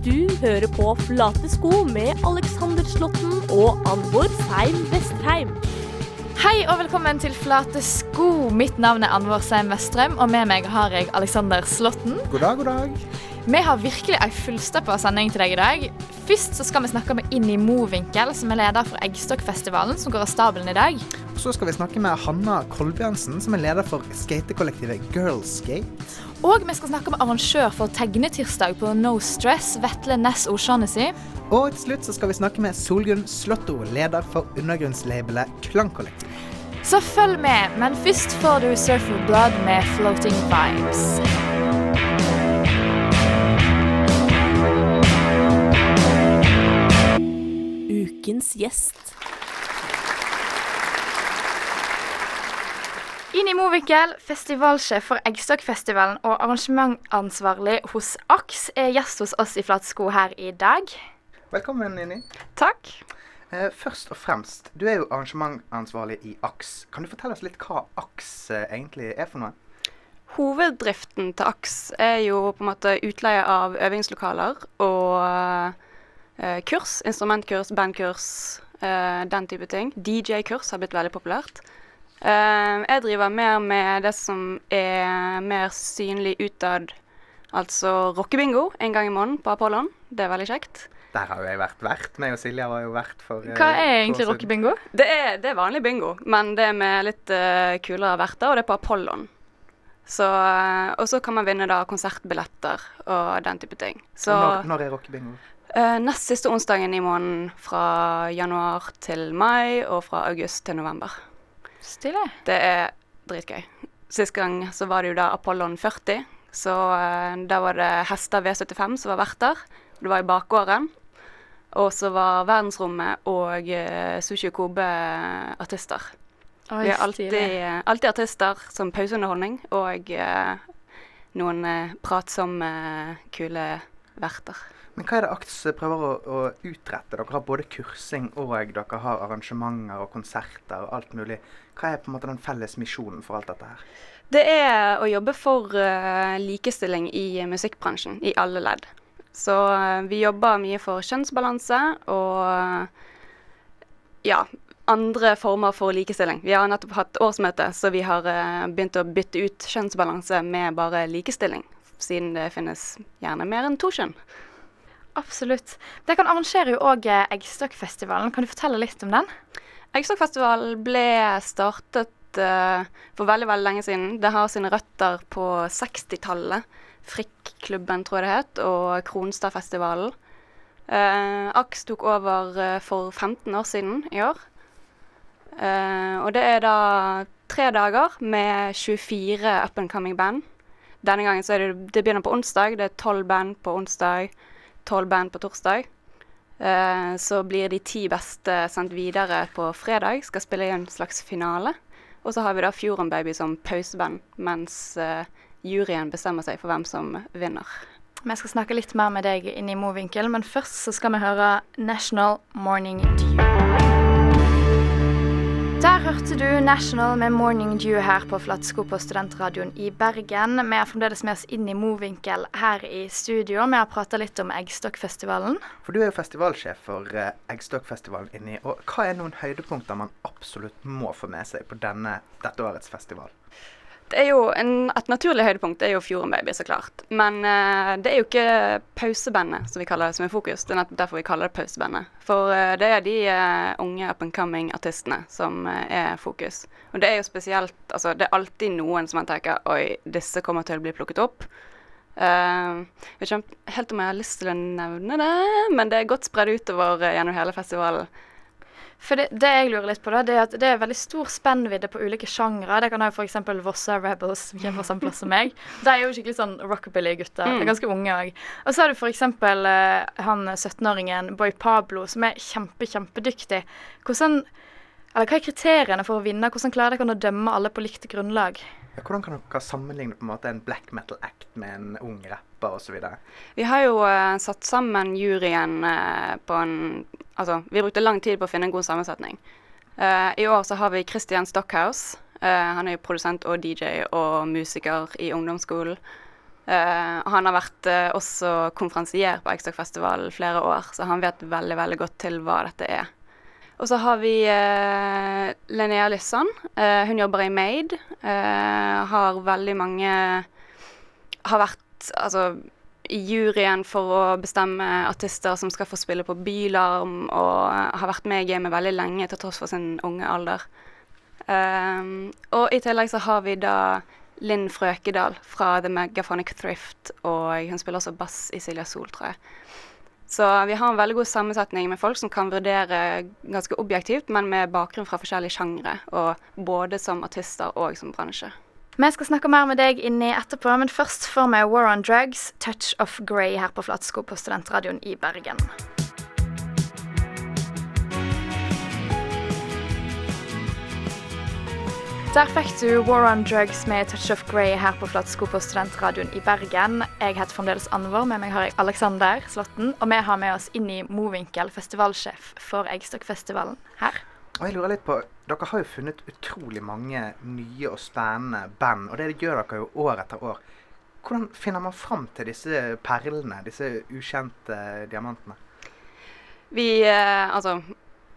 Du hører på Flate sko med Alexander Slåtten og Anvor Seim Vestheim. Hei og velkommen til Flate sko. Mitt navn er Anvor Seim Vestrøm, og med meg har jeg Alexander Slåtten. God dag, god dag. Vi har virkelig ei fullstappa sending til deg i dag. Først så skal vi snakke med Inni Mowinckel, som er leder for Eggstokkfestivalen, som går av stabelen i dag. Så skal vi snakke med Hanna Kolbjørnsen, som er leder for skatekollektivet Girlskate. Og vi skal snakke med arrangør for Tegnetirsdag på No Stress, Vetle Ness O'Shaughnessy. Og til slutt så skal vi snakke med Solgunn Slåtto, leder for undergrunnslabelet Klangkollektiv. Så følg med, men først får du Surfer Blood med Floating Vibes. Ukens gjest. Inni Mowinckel, festivalsjef for Eggstokkfestivalen og arrangementansvarlig hos AKS, er gjest hos oss i Flatsko her i dag. Velkommen, Inni. Takk. Eh, først og fremst, du er jo arrangementansvarlig i AKS. Kan du fortelle oss litt hva AKS eh, egentlig er for noe? Hoveddriften til AKS er jo på en måte utleie av øvingslokaler og eh, kurs. Instrumentkurs, bandkurs, eh, den type ting. DJ-kurs har blitt veldig populært. Eh, jeg driver mer med det som er mer synlig utad, altså rockebingo en gang i måneden på Apollon. Det er veldig kjekt. Der har jo jeg vært vert. Meg og Silja var jo vert for eh, Hva er egentlig rockebingo? Det er, det er vanlig bingo, men det er med litt uh, kulere verter, og det er på Apollon. Så, og så kan man vinne da konsertbilletter og den type ting. Så Når, når er rockebingo? Uh, nest siste onsdagen i måneden fra januar til mai, og fra august til november. Stille. Det er dritgøy. Sist gang så var det jo da Apollon 40, så uh, da var det Hester V75 som var verter. Det var i bakgården. Og så var Verdensrommet og uh, Sushi og Kobe artister. Oi, Vi har alltid, eh, alltid artister som pauseunderholdning, og eh, noen eh, pratsomme, kule verter. Men hva er det AKTS prøver å, å utrette? Dere har både kursing og dere har arrangementer og konserter og alt mulig. Hva er på en måte den felles misjonen for alt dette her? Det er å jobbe for eh, likestilling i musikkbransjen, i alle ledd. Så eh, vi jobber mye for kjønnsbalanse og ja, andre former for likestilling. Vi har nettopp hatt årsmøte, så vi har eh, begynt å bytte ut kjønnsbalanse med bare likestilling. Siden det finnes gjerne mer enn to kjønn. Absolutt. Dere arrangerer jo òg Eggstokkfestivalen. Kan du fortelle litt om den? Eggstokkfestivalen ble startet uh, for veldig veldig lenge siden. Det har sine røtter på 60-tallet. Frikk-klubben, tror jeg det het, og Kronstadfestivalen. Uh, AKS tok over uh, for 15 år siden i år. Eh, og det er da tre dager med 24 up and coming band. Denne gangen så er det, det begynner på onsdag. Det er tolv band på onsdag, tolv band på torsdag. Eh, så blir de ti beste sendt videre på fredag, skal spille i en slags finale. Og så har vi da Fjorden Baby som pauseband, mens eh, juryen bestemmer seg for hvem som vinner. Vi skal snakke litt mer med deg inn i Mowinckel, men først så skal vi høre National Morning Dew. Der hørte du National med Morning Dew her på Flatsko på Studentradioen i Bergen. Vi er fremdeles med oss inn i Mowinckel her i studio. Vi har prata litt om Eggstokkfestivalen. For du er jo festivalsjef for eh, Eggstokkfestivalen inni. Og hva er noen høydepunkter man absolutt må få med seg på denne, dette årets festival? En, Et naturlig høydepunkt er jo Fjorden Baby, så klart. Men uh, det er jo ikke pausebandet som vi kaller det som er fokus. Det er nettopp derfor vi kaller det pausebandet. For uh, det er de uh, unge up and coming artistene som er fokus. Og det er jo spesielt Altså, det er alltid noen som man tenker Oi, disse kommer til å bli plukket opp. Uh, jeg vet ikke helt om jeg har lyst til å nevne det, men det er godt spredd utover gjennom hele festivalen. For det, det jeg lurer litt på, da, det er at det er veldig stor spennvidde på ulike sjangre. Det kan være f.eks. Vossa Rebels, som kommer fra samme plass som meg. De er jo skikkelig sånn rockabilly-gutter. Mm. De er Ganske unge òg. Og så har du f.eks. Uh, han 17-åringen Boy Pablo, som er kjempe, kjempedyktig. Hvordan eller Hva er kriteriene for å vinne? Hvordan klarer dere å dømme alle på likt grunnlag? Ja, hvordan kan dere sammenligne på en måte en black metal act med en ung rapper osv.? Vi har jo uh, satt sammen juryen uh, på en Altså, vi brukte lang tid på å finne en god sammensetning. Uh, I år så har vi Christian Stockhouse. Han er jo produsent og DJ og musiker i ungdomsskolen. Han har vært også konferansier på Eggstokkfestivalen flere år, så han vet veldig veldig godt til hva dette er. Og så har vi eh, Linnea Lysson. Eh, hun jobber i Made. Eh, har veldig mange Har vært altså i juryen for å bestemme artister som skal få spille på Bylarm, og har vært med i gamet veldig lenge til tross for sin unge alder. Um, og i tillegg så har vi da Linn Frøkedal fra The Megaphonic Thrift, og hun spiller også bass i Silja Sol, tror jeg. Så vi har en veldig god sammensetning med folk som kan vurdere ganske objektivt, men med bakgrunn fra forskjellige sjangre, og både som artister og som bransje. Vi skal snakke mer med deg inni etterpå, men først får vi War on Drugs, Touch of Grey her på Flatsko på Studentradioen i Bergen. Der fikk du War on Drugs med Touch of Grey her på Flatsko på Studentradioen i Bergen. Jeg heter fremdeles Anvor, med meg har jeg Alexander Slåtten. Og vi har med oss inn i Movinkel, festivalsjef for Eggstokkfestivalen her. Og jeg lurer litt på, Dere har jo funnet utrolig mange nye og spennende band, og det gjør dere jo år etter år. Hvordan finner man fram til disse perlene, disse ukjente diamantene? Vi eh, Altså,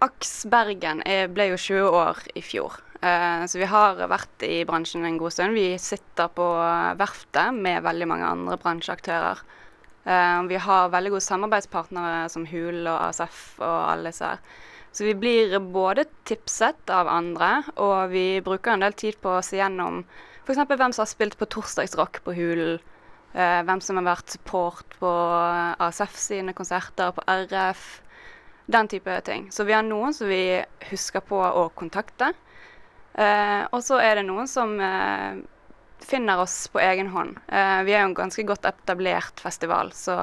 Aks Bergen er, ble jo 20 år i fjor. Eh, så vi har vært i bransjen en god stund. Vi sitter på verftet med veldig mange andre bransjeaktører. Eh, vi har veldig gode samarbeidspartnere som HUL og ASF og alle disse her. Så vi blir både tipset av andre, og vi bruker en del tid på å se gjennom f.eks. hvem som har spilt på torsdagsrock på Hulen. Eh, hvem som har vært support på ASF sine konserter, på RF. Den type ting. Så vi har noen som vi husker på å kontakte. Eh, og så er det noen som eh, finner oss på egen hånd. Eh, vi er jo en ganske godt etablert festival, så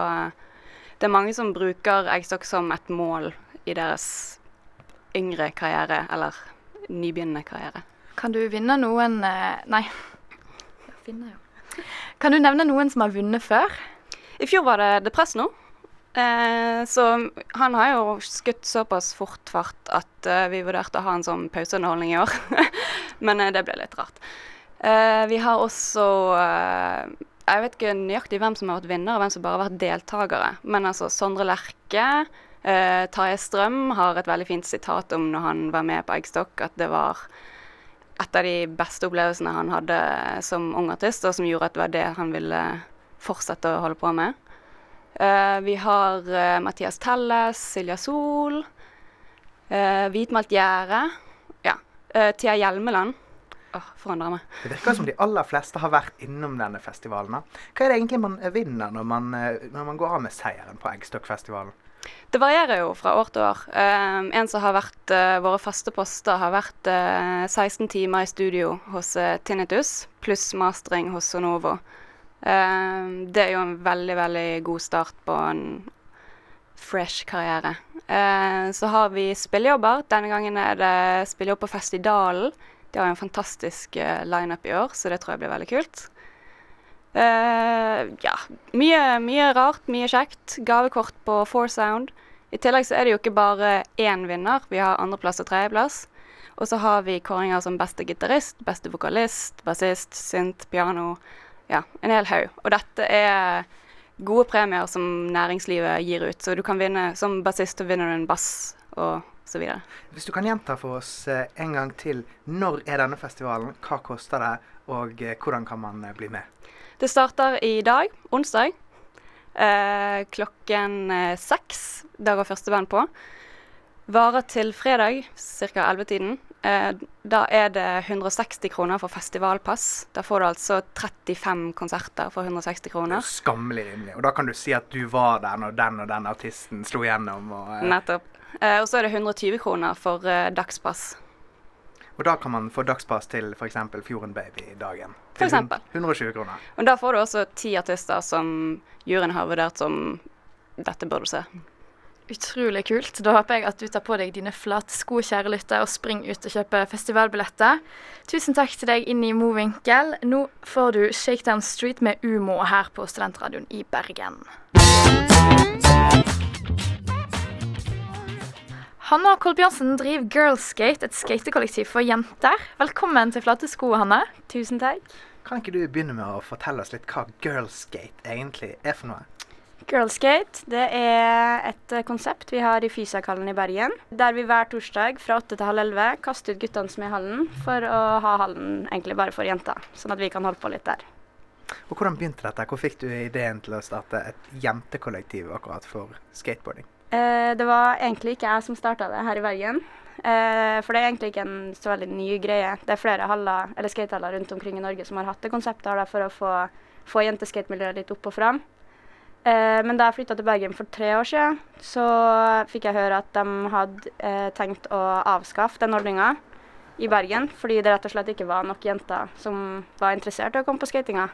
det er mange som bruker Eggstokk som et mål i deres yngre karriere, eller nybegynnende karriere. Kan du vinne noen eh, Nei. Finner, jo. Kan du nevne noen som har vunnet før? I fjor var det Depresso. Eh, så han har jo skutt såpass fort fart at eh, vi vurderte å ha en sånn pauseunderholdning i år. Men eh, det ble litt rart. Eh, vi har også eh, Jeg vet ikke nøyaktig hvem som har vært vinner, og hvem som bare har vært deltakere. Men altså Sondre Lerche Uh, Tarjei Strøm har et veldig fint sitat om når han var med på Eggstokk, at det var et av de beste opplevelsene han hadde som ung artist, og som gjorde at det var det han ville fortsette å holde på med. Uh, vi har uh, Mathias Telles, Silja Sol, Hvitmalt gjerde. Ja. Tia Hjelmeland. Oh, forandrer meg. Det virker som de aller fleste har vært innom denne festivalen. Hva er det egentlig man vinner når man, når man går av med seieren på Eggstokkfestivalen? Det varierer jo fra år til år. Um, en som har vært uh, våre faste poster, har vært uh, eh, 16 timer i studio hos uh, Tinnitus, pluss mastering hos Sonovo. Um, det er jo en veldig, veldig god start på en fresh karriere. så har vi spillejobber. Denne gangen er det spillejobb på Festidalen. De har en fantastisk uh, lineup i år, så det tror jeg blir veldig kult. Uh, ja, mye, mye, rart, mye kjekt. Gavekort på Four Sound. I tillegg så er det jo ikke bare én vinner. Vi har andreplass og tredjeplass. Og så har vi kåringer som beste gitarist, beste vokalist, bassist, synt, piano. Ja, en hel haug. Og dette er gode premier som næringslivet gir ut. Så du kan vinne som bassist, og vinner du en bass og så videre. Hvis du kan gjenta for oss eh, en gang til. Når er denne festivalen? Hva koster det? Og eh, hvordan kan man bli med? Det starter i dag, onsdag, eh, klokken eh, seks. Da går første band på. Varer til fredag, ca. 11-tiden. Eh, da er det 160 kroner for festivalpass. Da får du altså 35 konserter for 160 kroner. Er skammelig rimelig. Og da kan du si at du var der når den og den artisten slo gjennom. Og, eh. Nettopp. Eh, og så er det 120 kroner for eh, dagspass. Og da kan man få dagspass til f.eks. Fjorden Baby-dagen. For eksempel. 120 kroner. Og da får du også ti artister som juryen har vurdert som dette bør du se. Utrolig kult. Da håper jeg at du tar på deg dine flate sko, kjære lytter, og springer ut og kjøper festivalbilletter. Tusen takk til deg inn i Movinkel. Nå får du Shakedown Street med Umo her på Studentradioen i Bergen. Hanna Kolbjørnsen driver Girlskate, et skatekollektiv for jenter. Velkommen til Flate sko, Hanne. Tusen takk. Kan ikke du begynne med å fortelle oss litt hva girlskate egentlig er for noe? Girlskate det er et eh, konsept vi har i Fysakallen i Bergen. Der vi hver torsdag fra åtte til halv elleve kaster ut guttene som er i hallen, for å ha hallen egentlig bare for jenter. Sånn at vi kan holde på litt der. Og Hvordan begynte dette? Hvor fikk du ideen til å starte et jentekollektiv akkurat for skateboarding? Eh, det var egentlig ikke jeg som starta det her i Bergen. Eh, for det er egentlig ikke en så veldig ny greie. Det er flere skatehaller rundt omkring i Norge som har hatt det konseptet her da, for å få, få jenteskatemiljøet litt opp og fram. Eh, men da jeg flytta til Bergen for tre år siden, så fikk jeg høre at de hadde eh, tenkt å avskaffe den ordninga i Bergen, fordi det rett og slett ikke var nok jenter som var interessert i å komme på skatinga.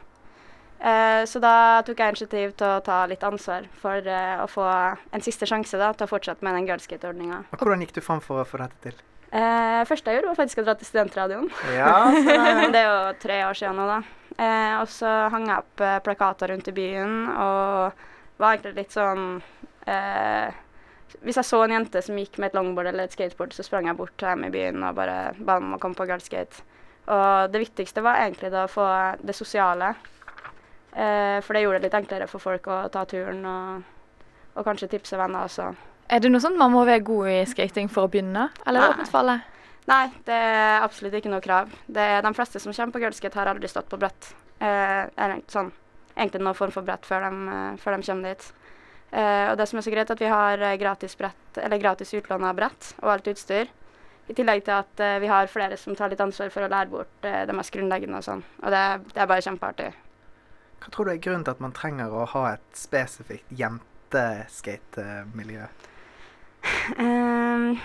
Eh, så da tok jeg initiativ til å ta litt ansvar for eh, å få en siste sjanse da, til å fortsette med den girlskate-ordninga. Hvordan gikk du fram for å få dette til? Eh, første jeg gjorde, var faktisk å dra til studentradioen. Ja, det er jo tre år siden nå, da. Eh, og så hang jeg opp eh, plakater rundt i byen og var egentlig litt sånn eh, Hvis jeg så en jente som gikk med et longboard eller et skateboard, så sprang jeg bort til dem i byen og bare ba dem om å komme på girlskate. Og det viktigste var egentlig da å få det sosiale. Eh, for det gjorde det litt enklere for folk å ta turen og, og kanskje tipse venner også. Er det noe sånn man må være god i skating for å begynne, eller er det åpent for alle? Nei, det er absolutt ikke noe krav. Det er De fleste som kommer på girlskate, har aldri stått på brett. Eh, eller sånn, egentlig noen form for brett før de, eh, før de kommer dit. Eh, og det som er så greit, er at vi har eh, gratis, brett, gratis utlån av brett og alt utstyr. I tillegg til at eh, vi har flere som tar litt ansvar for å lære bort eh, det mest grunnleggende og sånn. Og det, det er bare kjempeartig. Hva tror du er grunnen til at man trenger å ha et spesifikt jenteskatemiljø? Ehm,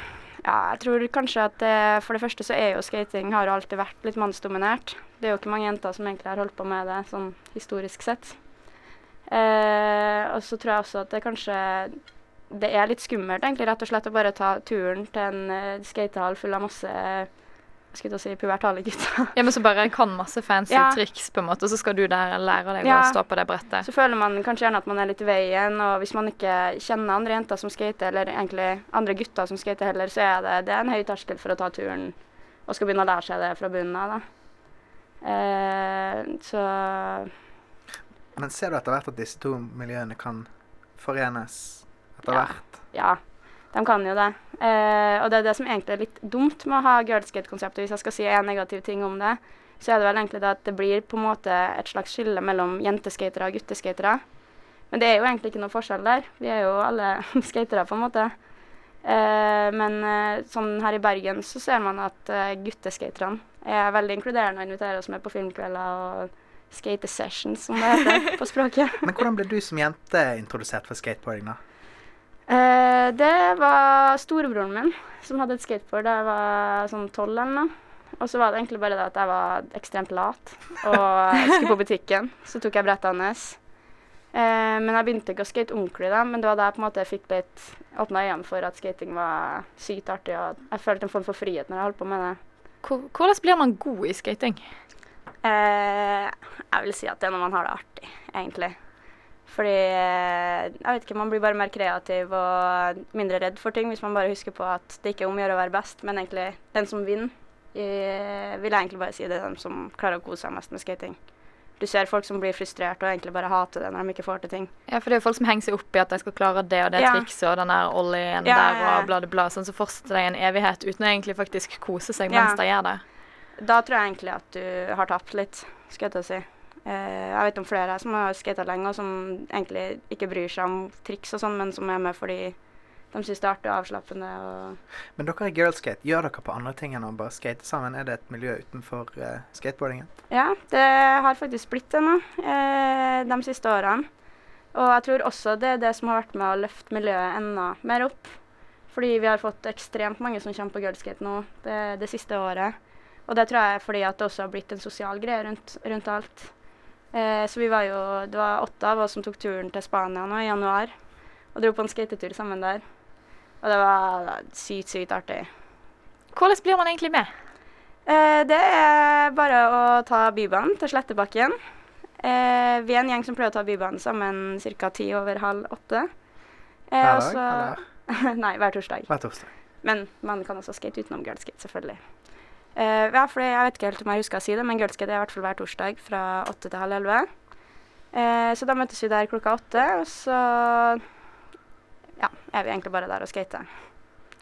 ja, jeg tror kanskje at det, for det første så er jo skating har jo alltid vært litt mannsdominert. Det er jo ikke mange jenter som egentlig har holdt på med det sånn historisk sett. Eh, og så tror jeg også at det kanskje det er litt skummelt egentlig rett og slett å bare ta turen til en uh, skatehall full av masse skulle til si pubertale gutter. Ja, men så bare kan masse fancy Ja. triks, på en måte, og så skal du der lære deg Ja. å stå på det brettet. Så føler man kanskje gjerne at man er litt i veien, og hvis man ikke kjenner andre jenter som skater, eller egentlig andre gutter som skater heller, så er det, det er en høy terskel for å ta turen og skal begynne å lære seg det fra bunnen av. da. Eh, så Men ser du etter hvert at disse to miljøene kan forenes etter Ja. hvert? ja, de kan jo det. Eh, og det er det som egentlig er litt dumt med å ha girlskate-konseptet. Hvis jeg skal si en negativ ting om det, så er det vel egentlig det at det blir på en måte et slags skille mellom jenteskatere og gutteskatere. Men det er jo egentlig ikke noe forskjell der. Vi er jo alle skatere, på en måte. Uh, men uh, sånn her i Bergen så ser man at uh, gutteskaterne er veldig inkluderende og inviterer oss med på filmkvelder og skate-sessions, som det heter på språket. Men hvordan ble du som jente introdusert for skateboarding, da? Eh, det var storebroren min som hadde et skateboard da jeg var sånn tolv eller noe. Og så var det egentlig bare det at jeg var ekstremt lat og skulle på butikken. Så tok jeg brettet hans. Eh, men jeg begynte ikke å skate ordentlig da, men det var da jeg på en måte fikk litt åpna øynene for at skating var sykt artig, og jeg følte en form for frihet når jeg holdt på med det. Hvordan blir man god i skating? Eh, jeg vil si at det er når man har det artig, egentlig. Fordi eh, jeg vet ikke, man blir bare mer kreativ og mindre redd for ting hvis man bare husker på at det ikke er om å gjøre å være best, men egentlig den som vinner, Jeg vil egentlig bare si det er den som klarer å kose seg mest med skating. Du ser folk som blir frustrert og egentlig bare hater det når de ikke får til ting. Ja, for det er jo folk som henger seg opp i at de skal klare det og det Ja. trikset og den der ollien Ja, der og bla, bla, bla. Sånn så fortsetter de en evighet uten å egentlig faktisk kose seg Ja. mens de gjør det. Da tror jeg egentlig at du har tapt litt, skal jeg til å si. Eh, jeg vet om flere som har skata lenge, og som egentlig ikke bryr seg om triks og sånn, men som er med fordi de syns det er artig og avslappende. Og Men dere i girlskate, gjør dere på andre ting enn å bare skate sammen? Er det et miljø utenfor uh, skateboardingen? ja, det har faktisk blitt det nå eh, de siste årene. Og jeg tror også det er det som har vært med å løfte miljøet enda mer opp. Fordi vi har fått ekstremt mange som kommer på girlskate nå det, det siste året. Og det tror jeg er fordi at det også har blitt en sosial greie rundt, rundt alt. Eh, så vi var jo, det var åtte av oss som tok turen til Spania nå i januar. Og dro på en skatetur sammen der. Og det var sykt, sykt artig. Hvordan blir man egentlig med? Eh, det er bare å ta Bybanen til Slettebakken. Eh, vi er en gjeng som pleier å ta Bybanen sammen ca. ti over halv åtte. Eh, Hver dag, så- Nei, hver torsdag. Hver torsdag. Men man kan også skate utenom girlskate, selvfølgelig. Eh, ja, for jeg vet ikke helt om jeg husker å si det, men girlskate er i hvert fall hver torsdag fra åtte til halv elleve. Eh, så da møtes vi der klokka åtte, og så ja, er vi egentlig bare der og skater.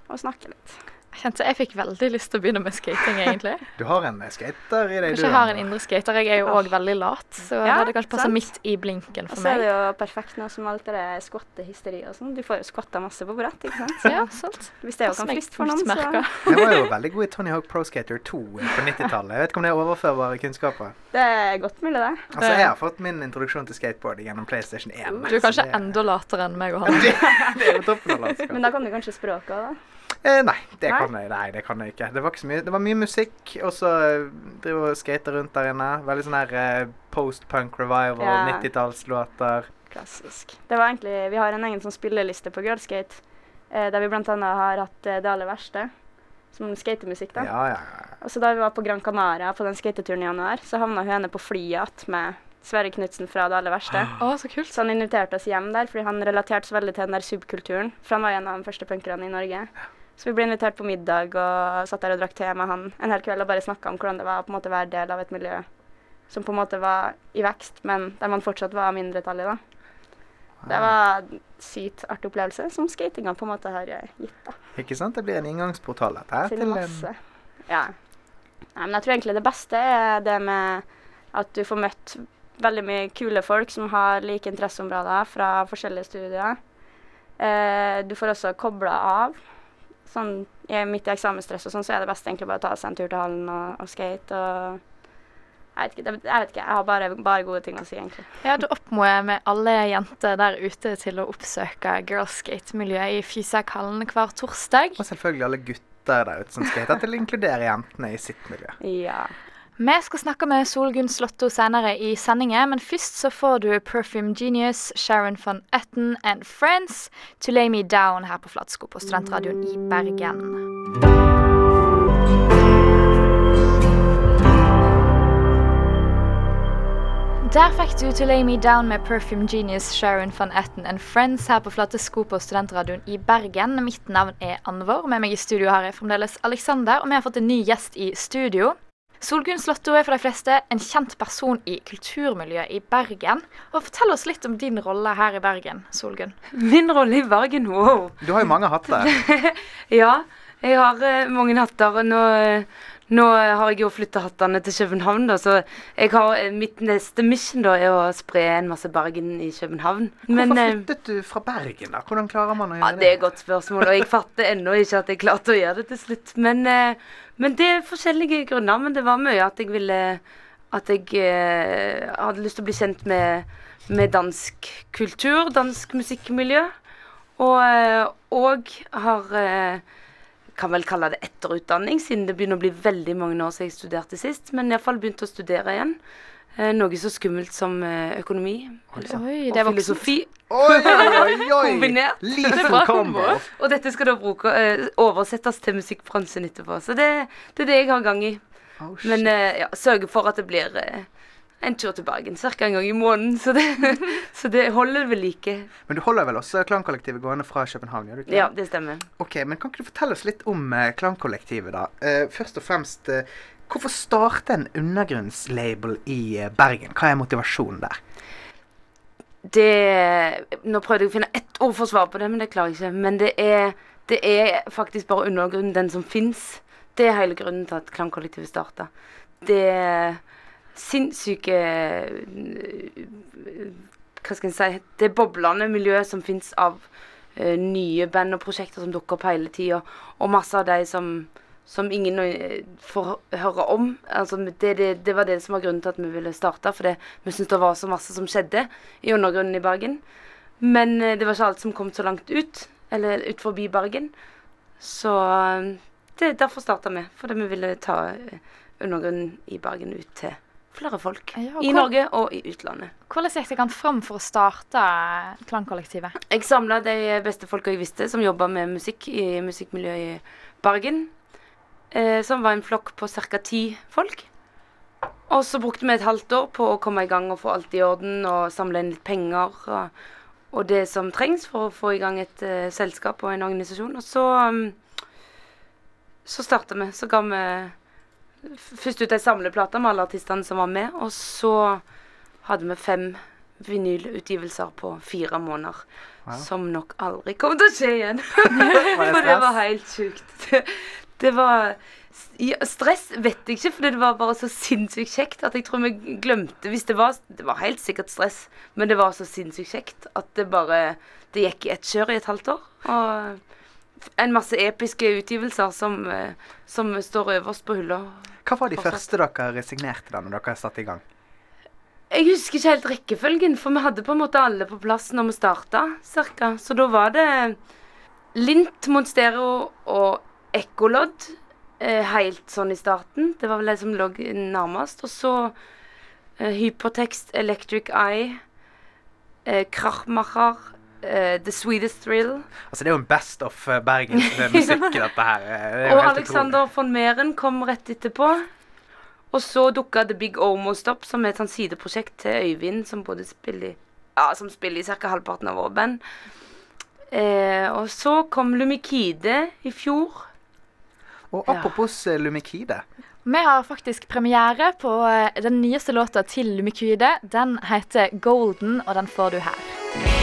Og snakker litt. Kjente jeg fikk veldig lyst til å begynne med skating, egentlig. Du har en skater i deg, Kanskje jeg har en indre skater. Jeg er jo òg veldig lat, så det hadde kanskje passa midt i blinken Og så er det jo perfekt nå som alt det der skvattehysteri og sånn. Du får jo skvatta masse på brett, ikke sant. Ja, sant. Hvis det jo kan meg friste for noen, så. Jeg var jo veldig god i Tony Hawk Pro Skater 2 på 90-tallet. Jeg vet ikke om det er overførbare kunnskaper. det er godt mulig, det. Altså, Jeg har fått min introduksjon til skateboard gjennom PlayStation 1. Du er kanskje det- enda latere enn meg og han. det, det er jo toppen av latskap. Men da kan du kanskje språket òg, da. Eh, nei, det Nei? kan jeg, nei, det kan jeg ikke. Det var ikke så mye. Det var mye musikk, og så eh, driver og skater rundt der inne. Veldig sånn her eh, post-punk revival, Ja. 90-tallslåter. Klassisk. Det var egentlig, Vi har en egen sånn spilleliste på Girlskate, eh, der vi bl.a. har hatt eh, Det aller verste, som skatemusikk. da. Ja, ja, ja. Og så Da vi var på Gran Canaria på den skateturen i januar, så havna hun ene på flyet med Sverre Knutsen fra Det aller verste. Å, så kult. Så han inviterte oss hjem der, fordi han relaterte så veldig til den der subkulturen. For han var en av de første punkerne i Norge. Så vi ble invitert på middag og satt der og drakk te med han en hel kveld og bare snakka om hvordan det var på en måte være del av et miljø som på en måte var i vekst, men der man fortsatt var mindretallet. da. Det var en sykt artig opplevelse, som skatinga på en måte har gitt. da. Ikke sant? Det blir en inngangsportal dette her Til til masse. Ja. Nei, men jeg tror egentlig det beste er det med at du får møtt veldig mye kule folk som har like interesseområder fra forskjellige studier. Eh, du får også kobla av. Sånn, midt i eksamensstress og sånn, så er det best egentlig bare å ta seg en tur til hallen og, og skate. og jeg vet, ikke, det, jeg vet ikke, jeg har bare, bare gode ting å si, egentlig. Ja, da oppmoder jeg med alle jenter der ute til å oppsøke girlskate-miljøet i Fysekhallen hver torsdag. Og selvfølgelig alle gutter der ute som skater, til å inkludere jentene i sitt miljø. Ja. Vi skal snakke med Solgunn Slåtto senere i sendingen, men først så får du Perfume Genius, Sharon von Etten and Friends to Lay Me Down her på Flatsko på Studentradioen i Bergen. Der fikk du To Lay Me Down med Perfume Genius, Sharon van Etten and Friends her på Flatesko på Studentradioen i Bergen. Mitt navn er Anvor. Med meg i studio har jeg fremdeles Alexander, og vi har fått en ny gjest i studio. Solgunn Slåtto er for de fleste en kjent person i kulturmiljøet i Bergen. Og Fortell oss litt om din rolle her i Bergen, Solgunn. Min rolle i Bergen, wow. Du har jo mange hatter. Ja, jeg har eh, mange hatter. og Nå, eh, nå har jeg jo flytta hattene til København, da, så har, eh, mitt neste mission da er å spre en masse Bergen i København. Men Hvorfor eh, flyttet du fra Bergen, da? Hvordan klarer man å ja, gjøre Det er et godt spørsmål, og jeg fatter ennå ikke at jeg klarte å gjøre det til slutt. Men, eh, men det er forskjellige grunner. Men det var mye at jeg ville At jeg eh, hadde lyst til å bli kjent med, med dansk kultur, dansk musikkmiljø. Og, og har eh, kan vel kalle det etterutdanning, siden det begynner å bli veldig mange år siden jeg studerte sist. Men iallfall begynte å studere igjen. Eh, noe så skummelt som eh, økonomi. eller- Oi, og det var filosofi. Oi, oi, oi! Kombinert. Lethal kombo. Og dette skal da bruke, eh, oversettes til musikkbransjen etterpå. Så det, det er det jeg har gang i. Oh. Men ja, sørge for at det blir en tur til Bergen ca. en gang i måneden. Så det, så det holder ved like. Men du holder vel også Klankollektivet gående fra København? ikke? Ja, det stemmer. Ok, men Kan ikke du fortelle oss litt om eh, Klankollektivet, da? Eh, først og fremst, eh, hvorfor starte en undergrunnslabel i eh, Bergen? Hva er motivasjonen der? Det Nå prøvde jeg å finne ett ord for å svare på det, men det klarer jeg ikke. Men det er, det er faktisk bare undergrunnen, den som fins. Det er hele grunnen til at Klangkollektivet starta. Det sinnssyke Hva skal en si Det boblende miljøet som fins av uh, nye band og prosjekter som dukker opp hele tida, og masse av de som som ingen eh, får høre om. Altså, det, det, det var det som var grunnen til at vi ville starte. For vi syntes det var så masse som skjedde i undergrunnen i Bergen. Men eh, det var ikke alt som kom så langt ut, eller ut forbi Bergen. Så eh, det, derfor starta vi. Fordi vi ville ta eh, undergrunnen i Bergen ut til flere folk. Ja, I Norge og i utlandet. Hvordan gikk dere fram for å starte Klangkollektivet? Jeg samla de beste folka jeg visste som jobba med musikk i musikkmiljøet i Bergen. Eh, som var en flokk på ca. ti folk. Og så brukte vi et halvt år på å komme i gang og få alt i orden og samle inn litt penger og, og det som trengs for å få i gang et uh, selskap og en organisasjon. Og så um, så starta vi. Så ga vi først ut ei samleplate med alle artistene som var med, og så hadde vi fem vinylutgivelser på fire måneder. Ja. Som nok aldri kom til å skje igjen. For det var helt sjukt. Det, var Stress vet jeg ikke, for det var bare så sinnssykt kjekt at jeg tror vi glemte Hvis det var Det var helt sikkert stress, men det var så sinnssykt kjekt at det bare Det gikk i ett kjør i et halvt år. Og en masse episke utgivelser som, eh, som står øverst på hylla. Hva var de Fortsatt. første dere signerte da når dere satte i gang? Jeg husker ikke helt rekkefølgen, for vi hadde på en måte alle på plass når vi starta, cirka. Så da var det Lint, Monstero og Ekkolodd eh, helt sånn i starten. Det var vel det som lå nærmest. Og så eh, Hypertext, Electric Eye, Krachmacher, eh, The Sweetest Thrill. Altså Det er jo en best of Bergens musikk, dette her. Eh, Det Og Alexander Alexander von Meren kom rett etterpå. Og så dukka The Big Almost opp, som er et sånn sideprosjekt til Øyvind, som både spiller i Ja, som spiller i ca. halvparten av våre band. Uh, og så kom Lumikide i fjor. Og apropos ja. Lumikide. Vi har faktisk premiere på eh, den nyeste låta til Lumikide. Den heter 'Golden', og den får du her.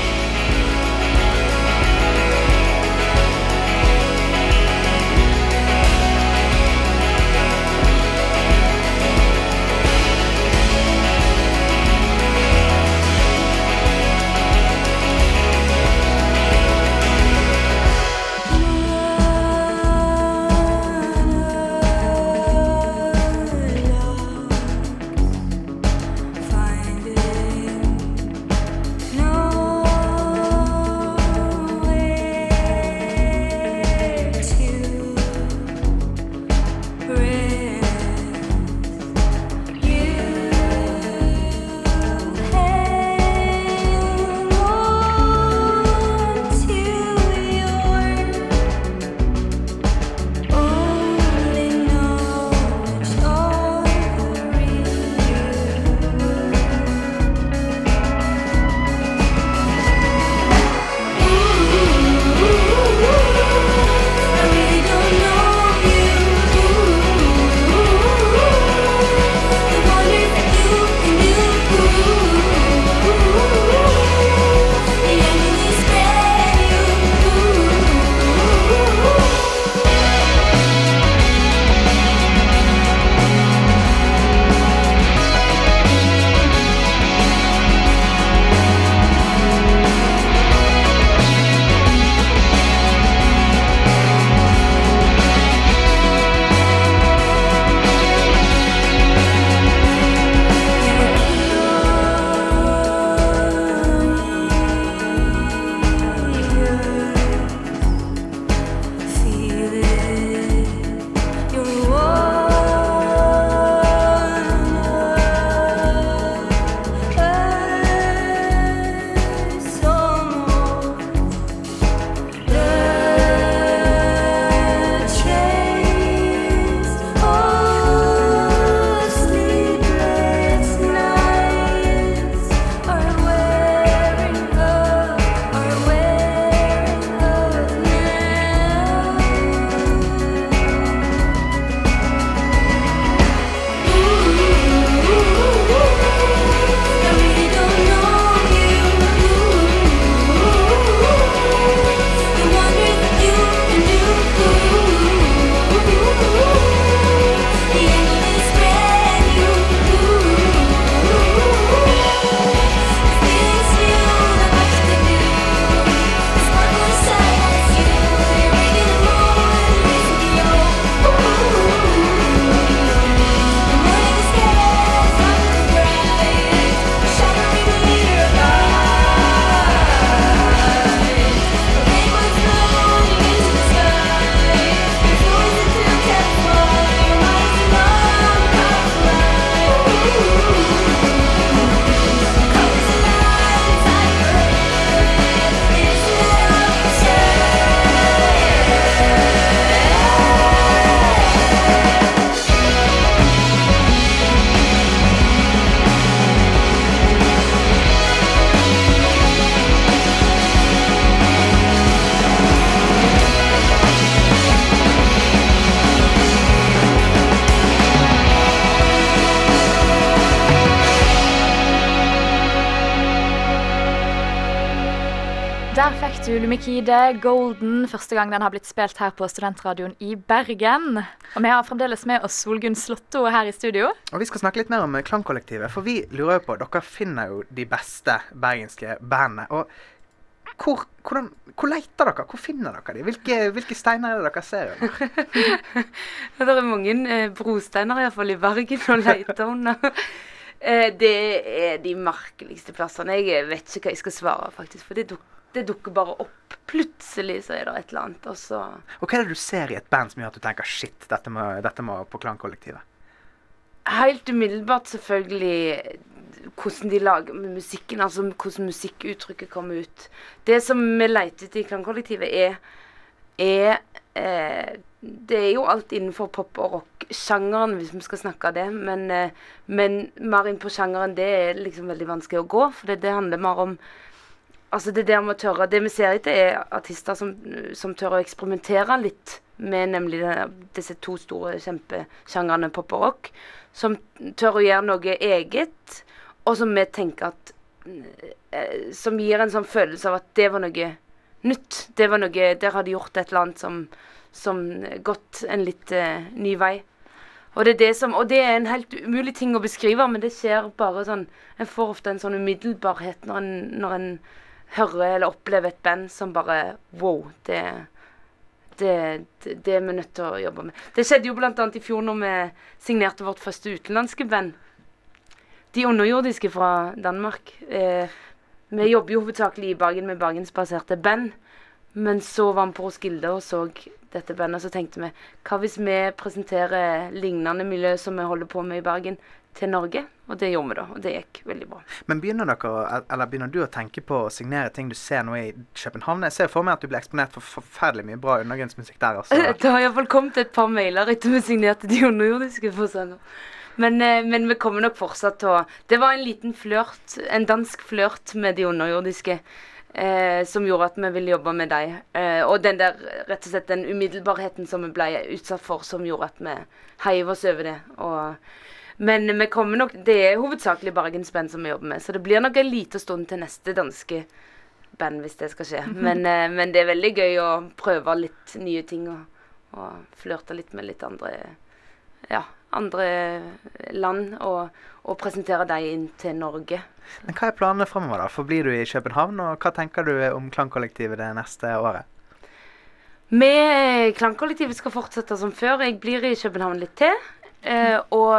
Du Lumikide Golden, første gang den har blitt spilt her på Studentradioen i Bergen. Og vi har fremdeles med oss Solgunn Slåtto her i studio. Og vi skal snakke litt mer om Klangkollektivet, for vi lurer jo på Dere finner jo de beste bergenske bandene. Og hvor, hvordan, hvor leter dere? Hvor finner dere de? Hvilke, hvilke steiner er det dere ser under? det er mange eh, brosteiner iallfall i Bergen å lete under. eh, det er de merkeligste plassene. Jeg vet ikke hva jeg skal svare, faktisk. For det dukker det dukker bare opp. Plutselig så er det et eller annet, og så Og hva er det du ser i et band som gjør at du tenker shit, dette må, dette må på Klankollektivet? Helt umiddelbart selvfølgelig hvordan de lager musikken, altså hvordan musikkuttrykket kommer ut. Det som vi leter etter i Klangkollektivet, er, er eh, Det er jo alt innenfor pop- og rock-sjangeren, hvis vi skal snakke av det. Men, eh, men mer inn på sjangeren, det er liksom veldig vanskelig å gå. For det, det handler mer om Altså det der med å tørre Det vi ser etter, er artister som, som tør å eksperimentere litt med nemlig disse to store kjempesjangrene pop og rock. Som tør å gjøre noe eget, og som vi tenker at eh, Som gir en sånn følelse av at det var noe nytt. Det var noe Der har de gjort et eller annet som, som gått en litt uh, ny vei. Og det, er det som, og det er en helt umulig ting å beskrive, men det skjer bare sånn En får ofte en sånn umiddelbarhet når en, når en hører eller opplever et band som bare Wow, det, det, det, det er vi nødt til å jobbe med. Det skjedde jo bl.a. i fjor når vi signerte vårt første utenlandske band. De underjordiske fra Danmark. Eh, vi jobber jo hovedsakelig i Bergen med bergensbaserte band. Men så var vi på Roskilde og så dette bandet, så tenkte vi hva hvis vi presenterer lignende miljø som vi holder på med i Bergen, til Norge. Og det gjorde vi da, og det gikk veldig bra. Men begynner dere, eller begynner du å tenke på å signere ting du ser nå i København? Jeg ser for meg at du ble eksponert for forferdelig mye bra undergrunnsmusikk der også. Det har iallfall kommet et par mailer etter vi signerte de underjordiske. for sånn. Men, eh, men, vi kommer nok fortsatt til å Det var en liten flørt, en dansk flørt med de underjordiske. Eh, som gjorde at vi ville jobbe med dem. Eh, og den der, rett og slett den umiddelbarheten som vi ble utsatt for, som gjorde at vi heiv oss over det. Og men vi kommer nok, det er hovedsakelig bergensband som vi jobber med, så det blir nok en liten stund til neste danske band hvis det skal skje. Men, eh, men, det er veldig gøy å prøve litt nye ting og, og flørte litt med litt andre ja, andre land og, og presentere dem inn til Norge. Men Hva er planene fremover? da? Forblir du i København, og hva tenker du om Klangkollektivet det neste året? Vi Klangkollektivet skal fortsette som før. Jeg blir i København litt til. Eh, og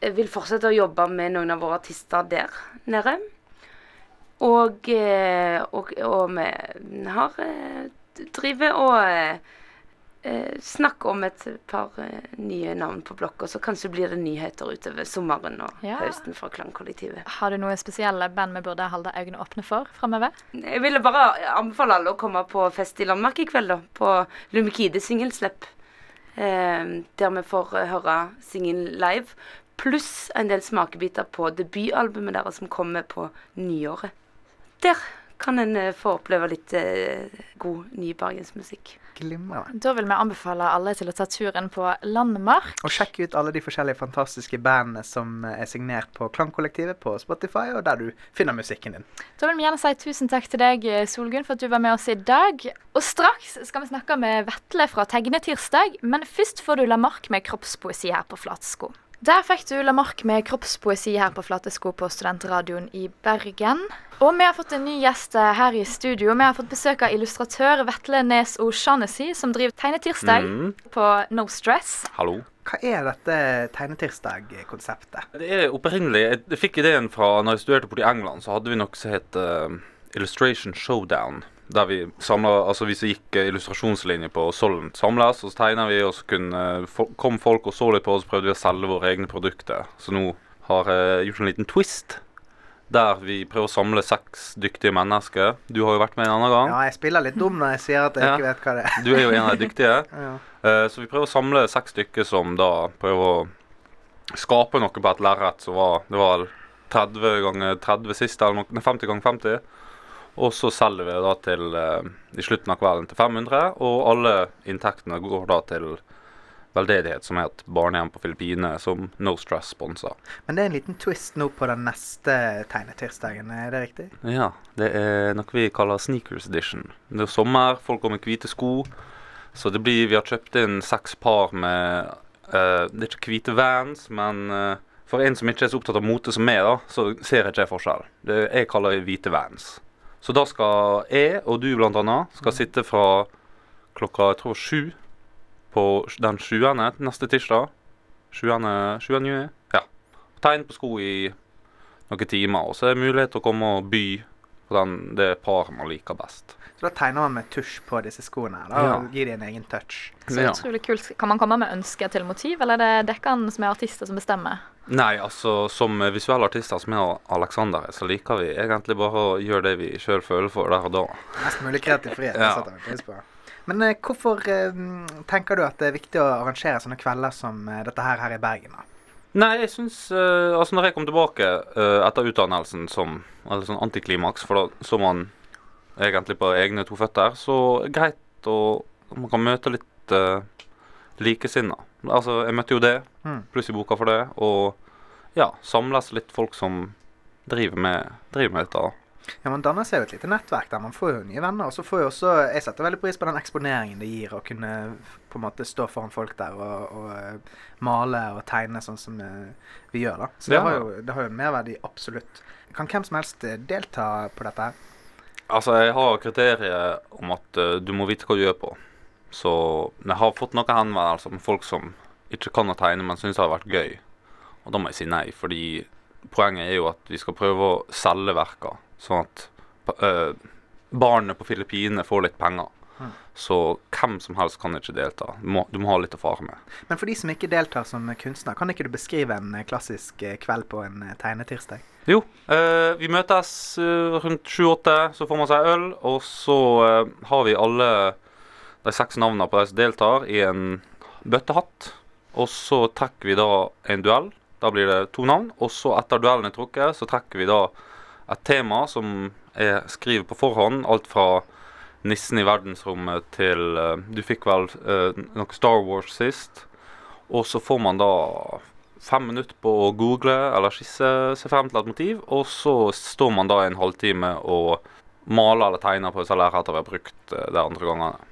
eh, vil fortsette å jobbe med noen av våre artister der nede. Og, eh, og, og vi har eh, driver og snakker om et par nye navn på blokka, så kanskje blir det nyheter utover sommeren og ja. høsten fra Klangkollektivet. Har du noen spesielle band vi burde holde øynene åpne for framover? Jeg ville bare anbefale alle å komme på fest i Landmark i kveld, da. På Lumikide singelslipp. Ehm, der vi får eh, høre singen live. Pluss en del smakebiter på debutalbumet deres som kommer på nyåret. Der kan en eh, få oppleve litt eh, god ny bergensmusikk. Glimrende. Da vil vi anbefale alle til å ta turen på Landmark. Og sjekke ut alle de forskjellige fantastiske bandene som er signert på Klangkollektivet på Spotify, og der du finner musikken din. Da vil vi gjerne si tusen takk til deg, Solgunn, for at du var med oss i dag. Og straks skal vi snakke med Vetle fra Tegnetirsdag, men først får du Lamarck med kroppspoesi her på Flatsko. Der fikk du Lamarck med kroppspoesi her på Flatesko på Studentradioen i Bergen. Og vi har fått en ny gjest eh, her i studio. Vi har fått besøk av illustratør Vetle Nes O'Shaughnessy, som driver Tegnetirsdag mm. på No Stress. Hallo. Hva er dette Tegnetirsdag-konseptet? Det er opprinnelig Jeg fikk ideen fra når jeg studerte på i England, så hadde vi noe som het uh, Illustration Showdown. Der vi samlet, altså vi som gikk eh, illustrasjonslinje på Sollen, samles, og så tegna vi, og så kunne, kom folk og så litt på oss, og prøvde vi å selge våre egne produkter. Så nå har jeg gjort en liten twist. Der vi prøver å samle seks dyktige mennesker. Du har jo vært med en annen gang. Ja, jeg spiller litt dum når jeg sier at jeg ja. ikke vet hva det er. Du er jo en av de dyktige. ja. så vi prøver å samle seks stykker som da prøver å skape noe på et lerret som var Det var 30 ganger 30 sist, eller noe, 50 ganger 50. Og så selger vi da til uh, i slutten av kvelden til 500, og alle inntektene går da til veldedighet som er et barnehjem på Filippinene som No Stress sponser. Men det er en liten twist nå på den neste tegnetirsdagen, er det riktig? Ja, det er noe vi kaller sneakers edition. Det er sommer, folk går med hvite sko. Så det blir Vi har kjøpt inn seks par med uh, Det er ikke hvite Vans, men uh, for en som ikke er så opptatt av mote som meg, da, så ser jeg ikke forskjell. Det, jeg kaller hvite Vans. Så da skal jeg, og du blant annet, skal sitte fra klokka jeg tror sju på den sjuende neste tirsdag. Sjuende, sjuende juni. Ja. Tegne på sko i noen timer. Og så er det mulighet til å komme og by på den, det paret man liker best. Så da tegner man med tusj på disse skoene da, Ja. og gir de en egen touch. Så Ja. utrolig kult. Kan man komme med ønsker til motiv, eller er det dekkene som er artister som bestemmer? Nei, altså som visuelle artister som er Alexander, er, så liker vi egentlig bare å gjøre det vi sjøl føler for der og da. Mest mulig kreativ frihet. det setter vi pris på. Men eh, hvorfor eh, tenker du at det er viktig å arrangere sånne kvelder som eh, dette her her i Bergen? da? Nei, jeg syns eh, Altså, når jeg kom tilbake eh, etter utdannelsen som Eller sånn antiklimaks, for da så man egentlig på egne to føtter, så greit å Man kan møte litt uh, likesinna. Altså, jeg møtte jo det, Mm. pluss i boka for det, og ja, samles litt folk som driver med, driver med dette. Ja, Man danner seg jo et lite nettverk der. Man får jo nye venner. Og så får jo også Jeg setter veldig pris på den eksponeringen det gir å kunne på en måte stå foran folk der og, og eh, male og tegne sånn som eh, vi gjør, da. Så det Ja. har jo det har jo en merverdi, absolutt. Kan hvem som helst eh, delta på dette her? Altså, jeg har kriteriet om at du må vite hva du gjør på. Så jeg har fått noen henvendelser med folk som ikke kan å tegne, men syns det har vært gøy. Og da må jeg si nei, fordi poenget er jo at vi skal prøve å selge verker, sånn at øh, barnet på Filippinene får litt penger. Mm. Så hvem som helst kan ikke delta. Du må, du må ha litt å fare med. Men for de som ikke deltar som kunstner, kan ikke du beskrive en eh, klassisk eh, kveld på en eh, tegnetirsdag? Jo, eh, vi møtes eh, rundt sju-åtte, så får man seg øl, og så eh, har vi alle de seks navnene på de som deltar, i en bøttehatt. Og så trekker vi da en duell. Da blir det to navn. Og så etter duellen er trukket, så trekker vi da et tema som er skrevet på forhånd. Alt fra Nissen i verdensrommet til eh, Du fikk vel uh, noe Star Wars sist. Og så får man da fem minutter på å google eller skisse seg frem til et motiv, og så står man da en halvtime og maler eller tegner på disse lerretene vi har brukt det de andre gangene.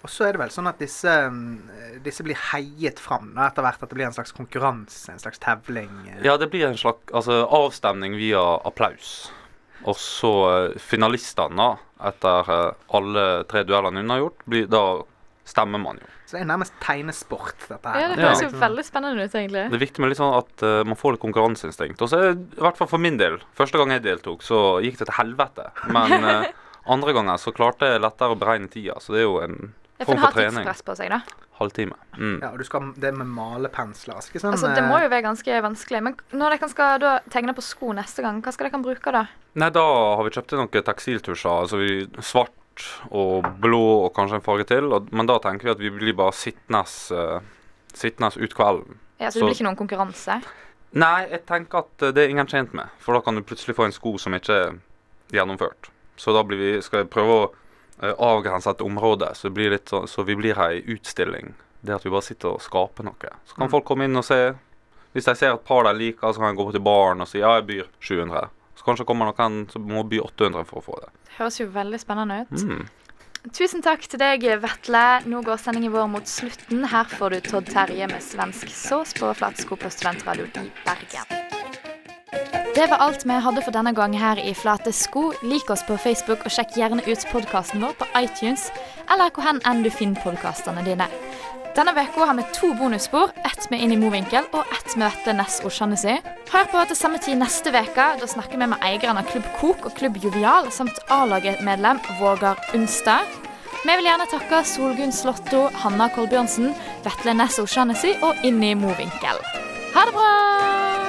Og så er det vel sånn at disse, mm, disse blir heiet fram da, etter hvert. At det blir en slags konkurranse, en slags tevling. Ja, det blir en slags altså, avstemning via applaus. Og så eh, finalistene, etter eh, alle tre duellene unnagjort, blir, da stemmer man jo. Så det er nærmest tegnesport, dette her. Ja. Det Ja. høres jo veldig spennende ut, egentlig. Det er viktig med litt sånn at uh, man får litt konkurranseinstinkt. Og så er det, i hvert fall for min del, første gang jeg deltok, så gikk det til helvete. Men uh, andre ganger så klarte jeg lettere å beregne tida, så det er jo en For form ha trening. tidspress på seg, da. Halvtime. Mm. Ja, og du skal det med malepensler. Ikke sånn, Altså, det må eh, jo være ganske vanskelig. Men når dere skal da tegne på sko neste gang, hva skal dere bruke da? Nei, da har vi kjøpt inn noen tekstiltusjer. Altså vi, svart og blå og kanskje en farge til. Og, men da tenker vi at vi blir bare sittende uh, sittende ut kvelden. Ja, så Så- det blir ikke noen konkurranse? Nei, jeg tenker at eh, det er ingen tjent med. For da kan du plutselig få en sko som ikke er gjennomført. Så da blir vi, skal jeg prøve å eh, avgrense et område, så, så, så vi blir ei utstilling. Det at vi bare sitter og skaper noe. Så kan Mm. folk komme inn og se. Hvis de ser et par de liker, så kan de gå til baren og si ja, jeg byr 700. Så kanskje kommer noen som må by 800 for å få det. Det høres jo veldig spennende ut. Mm. Tusen takk til deg, Vetle. Nå går sendingen vår mot slutten. Her får du Todd Terje med svensk sås på Flatsko på Studentradioen i Bergen. Det var alt vi hadde for denne gang her i Flate sko. Lik oss på Facebook og sjekk gjerne ut podkasten vår på iTunes, eller hvor enn du finner podkastene dine. Denne uka har vi to bonusspor, ett med Inn i Movinkel og ett med Vetle Næss Osjanesi. Hør på til samme tid neste uke. Da snakker vi med eierne av Klubb Kok og Klubb Jovial, samt A-laget-medlem Vågar Unstad. Vi vil gjerne takke Solgunn Slåtto, Hanna Kolbjørnsen, Vetle Næss Osjanesi og Inni Movinkel. Ha det bra!